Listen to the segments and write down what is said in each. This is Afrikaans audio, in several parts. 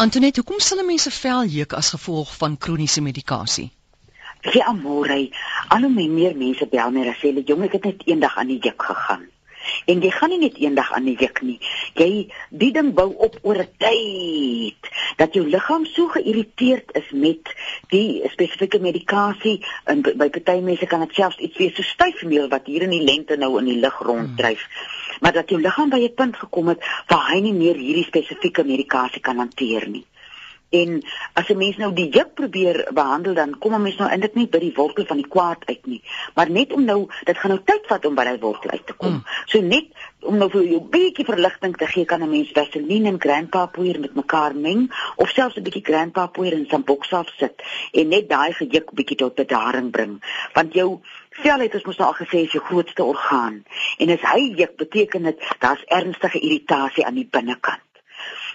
Antoinette, hoekom sal mense vel juk as gevolg van kroniese medikasie? Ja, amore, al hoe meer mense bel my en sê hulle jong, ek het net eendag aan die juk gegaan. En jy gaan nie net eendag aan die juk nie. Jy die ding bou op oor 'n tyd dat jou liggaam so geïrriteerd is met die spesifieke medikasie en by party mense kan dit selfs iets wees so styfmeel wat hier in die lente nou in die lug ronddryf. Hmm. Maar dat jou liggaam by 'n punt gekom het waar hy nie meer hierdie spesifieke medikasie kan hanteer nie. En as 'n mens nou die juk probeer behandel dan kom 'n mens nou eintlik nie by die wortel van die kwaad uit nie. Maar net om nou dit gaan nou tyd vat om by daai wortel uit te kom. Mm. So net om nou vir jou 'n bietjie verligting te gee kan 'n mens vaseline en grandpa poeier met mekaar meng of selfs 'n bietjie grandpa poeier in 'n boksaf sit en net daai gejuk bietjie tot bedaring bring. Want jou vel het ons mos al gesê is jou grootste orgaan en as hy juk beteken dit daar's ernstige irritasie aan die binnekant.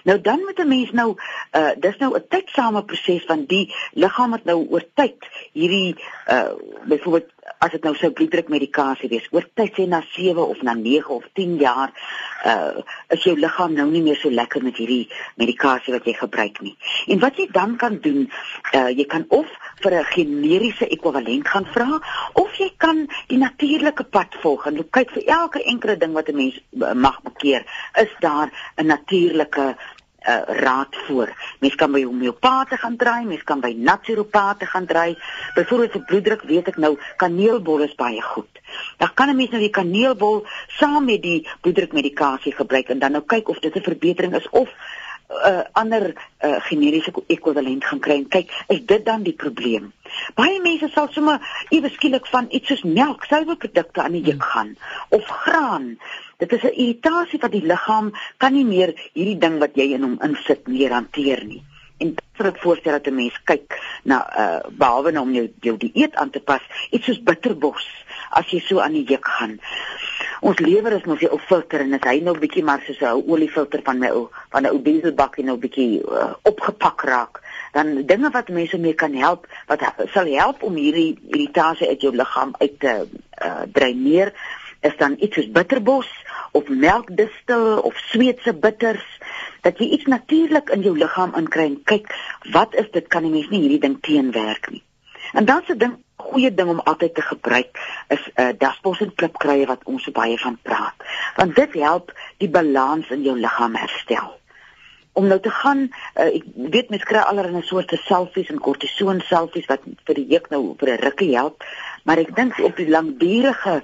Nou dan moet 'n mens nou uh dis nou 'n tydsame proses van die liggaam wat nou oor tyd hierdie uh byvoorbeeld as dit nou sou bloeddrukmedikasie wees oor tyd sê na 7 of na 9 of 10 jaar uh is jou liggaam nou nie meer so lekker met hierdie medikasie wat jy gebruik nie. En wat jy dan kan doen, uh jy kan of vir 'n generiese ekwivalent gaan vra of jy kan die natuurlike pad volg en kyk vir elke enkele ding wat 'n mens mag bekeer, is daar 'n natuurlike uh, raad voor. Mens kan by homeopate gaan draai, mens kan by naturopate gaan draai. Byvoorbeeld vir bloeddruk weet ek nou kaneelbol is baie goed. Dan kan 'n mens nou die kaneelbol saam met die bloeddrukmedikasie gebruik en dan nou kyk of dit 'n verbetering is of uh, ander uh, generiese ekwivalent gaan kry en kyk is dit dan die probleem. Baie mense sal sommer ewe skielik van iets soos melk, suiwerprodukte aan die juk hmm. gaan of graan Dit is 'n irritasie wat die liggaam kan nie meer hierdie ding wat jy in hom insit meer hanteer nie. En vir ek voorstel dat 'n mens kyk na uh behalwe nou om jou jou dieet aan te pas, iets soos bitterbos as jy so aan die juk gaan. Ons lewer is mos 'n ou filter en as hy nou bietjie maar soos 'n oliefilter van my ou van 'n ou dieselbakkie nou bietjie uh, opgepak raak, dan dinge wat mense mee kan help wat sal help om hierdie irritasie uit jou liggaam uit te uh, dreineer is dan iets soos bitterbos of melkdistel of sweetse bitters dat jy iets natuurlik in jou liggaam inkry en kyk wat is dit kan die mens nie hierdie ding teenwerk nie. En dan se ding goeie ding om altyd te gebruik is 'n uh, daspos en klipkruie wat ons so baie van praat. Want dit help die balans in jou liggaam herstel. Om nou te gaan, uh, ek weet mense kry allerlei soorte selfies en kortison selfies wat vir die juk nou vir 'n rukkie help, maar ek dink op die langdurige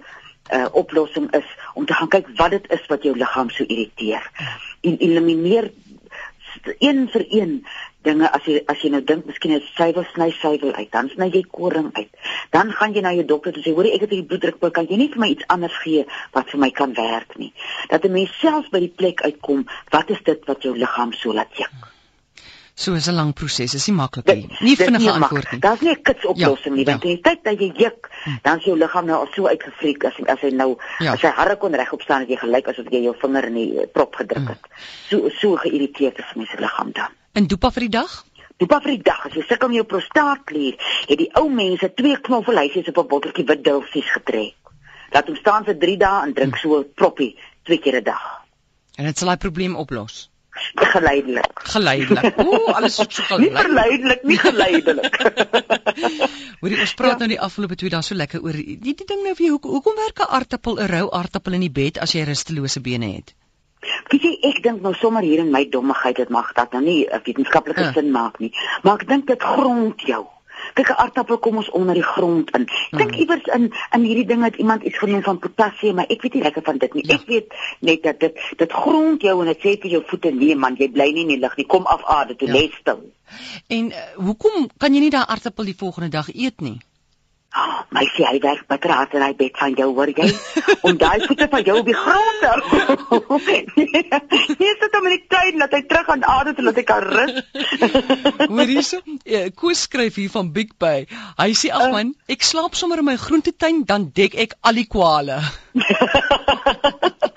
uh, oplossing is om te gaan kyk wat dit is wat jou liggaam so irriteer en elimineer een vir een dinge as jy as jy nou dink miskien is suiwel sny suiwel uit dan sny jy koring uit dan gaan jy na jou dokter en sê hoor ek het hierdie bloeddruk kan jy nie vir my iets anders gee wat vir my kan werk nie dat 'n mens self by die plek uitkom wat is dit wat jou liggaam so laat juk So is 'n lang proses, is nie maklik nie. Nie vinnige antwoord nie. Daar's nie 'n kits oplossing ja, nie, want ja. die tyd dat jy juk, hm. dan is jou liggaam nou al so uitgefriek as as hy nou ja. as hy harde kon regop staan, het jy gelyk asof jy jou vinger in die prop gedruk het. Hm. So so geïrriteerd is mense liggaam dan. En dopa vir die dag? Dopa vir die dag, as jy sukkel met jou prostaatklier, het die ou mense twee knoffelhuisies op 'n botteltjie wit dulsies getrek. Laat hom staan vir 3 dae en drink so 'n proppie twee keer 'n dag. En dit sal daai probleem oplos geleidelik. Geleidelik. Ooh, alles so geleidelik. Nie verleidelik, nie geleidelik. Hoorie, ons praat ja. nou die afgelope 2 dae so lekker oor die, die ding nou vir jou. Hoekom hoekom werk 'n aartappel, 'n rou aartappel in die bed as jy rustelose bene het? Weet jy, ek dink nou sommer hier in my dommigheid dit mag dat nou nie 'n wetenskaplike uh. sin maak nie, maar ek dink dit grond jou. Kyk 'n aardappel kom ons onder die grond in. Ek dink hmm. iewers in in hierdie ding het iemand iets genoem van potassium, maar ek weet nie lekker van dit nie. Ja. Ek weet net dat dit dit grond jou en dit sê vir jou voete nee man, jy bly nie in die lug nie. Kom af aarde toe, ja. lê stil. En uh, hoekom kan jy nie daai aardappel die volgende dag eet nie? Oh, my sê hy werk beter as hy bed van jou hoor jy om daai voete van jou op die grond te Hier sit hom in die tuin dat hy terug aan aarde toe laat hy kan rus. Hoor hierso, ja, Koos skryf hier van Big Bay. Hy sê ag uh, man, ek slaap sommer in my groentetuin dan dek ek al die kwale.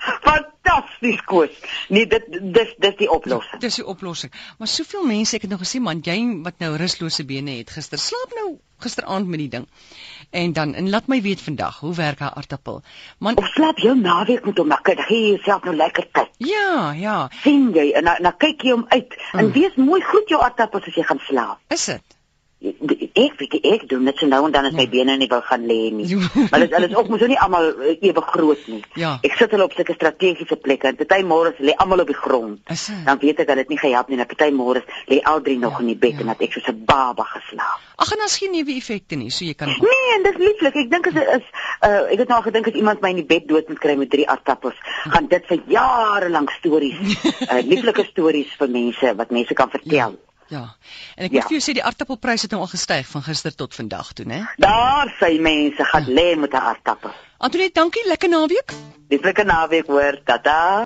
Fantasties koos. Nee, dit dis dis die oplossing. Dis die oplossing. Maar soveel mense, ek het nog gesien man, jy wat nou ruslose bene het gister, slaap nou gisteraand met die ding. En dan en laat my weet vandag, hoe werk haar aartappel? Man, Of slaap jou naweek met hom, dan kan jy jouself nou lekker kyk. ja, ja, sien jy en dan kyk jy hom uit en Mm. wees mooi goed jou aardappels as jy gaan slaap. is dit? Ek weet nie, ek doen net so nou en dan as my Ja. bene nie wil gaan lê nie. Jo. Maar dit hulle is ook mos nou nie almal eh, ewe groot nie. Ja. Ek sit hulle op sulke strategiese plekke. en Party môre lê almal op die grond. Is? Dan weet ek dat dit nie gehelp nie. En party môre lê al drie nog Ja, in die bed ja. en dat ek soos 'n baba geslaap. Ag en daar's geen neeweffekte nie, so jy kan Nee, en dis lieflik. Ek dink as is uh, ek het nou gedink as iemand my in die bed dood moet kry met drie aardappels, gaan dit vir jare lank stories, uh, lieflike stories vir mense wat mense kan vertel. Ja. En ek Ja. moet vir jou sê die aartappelpryse het nou al gestyg van gister tot vandag toe, né? Daar sê mense gaan Ja. lê met 'n aardappel. Antoinette, dankie, lekker naweek. Lieflike naweek hoor. Tata.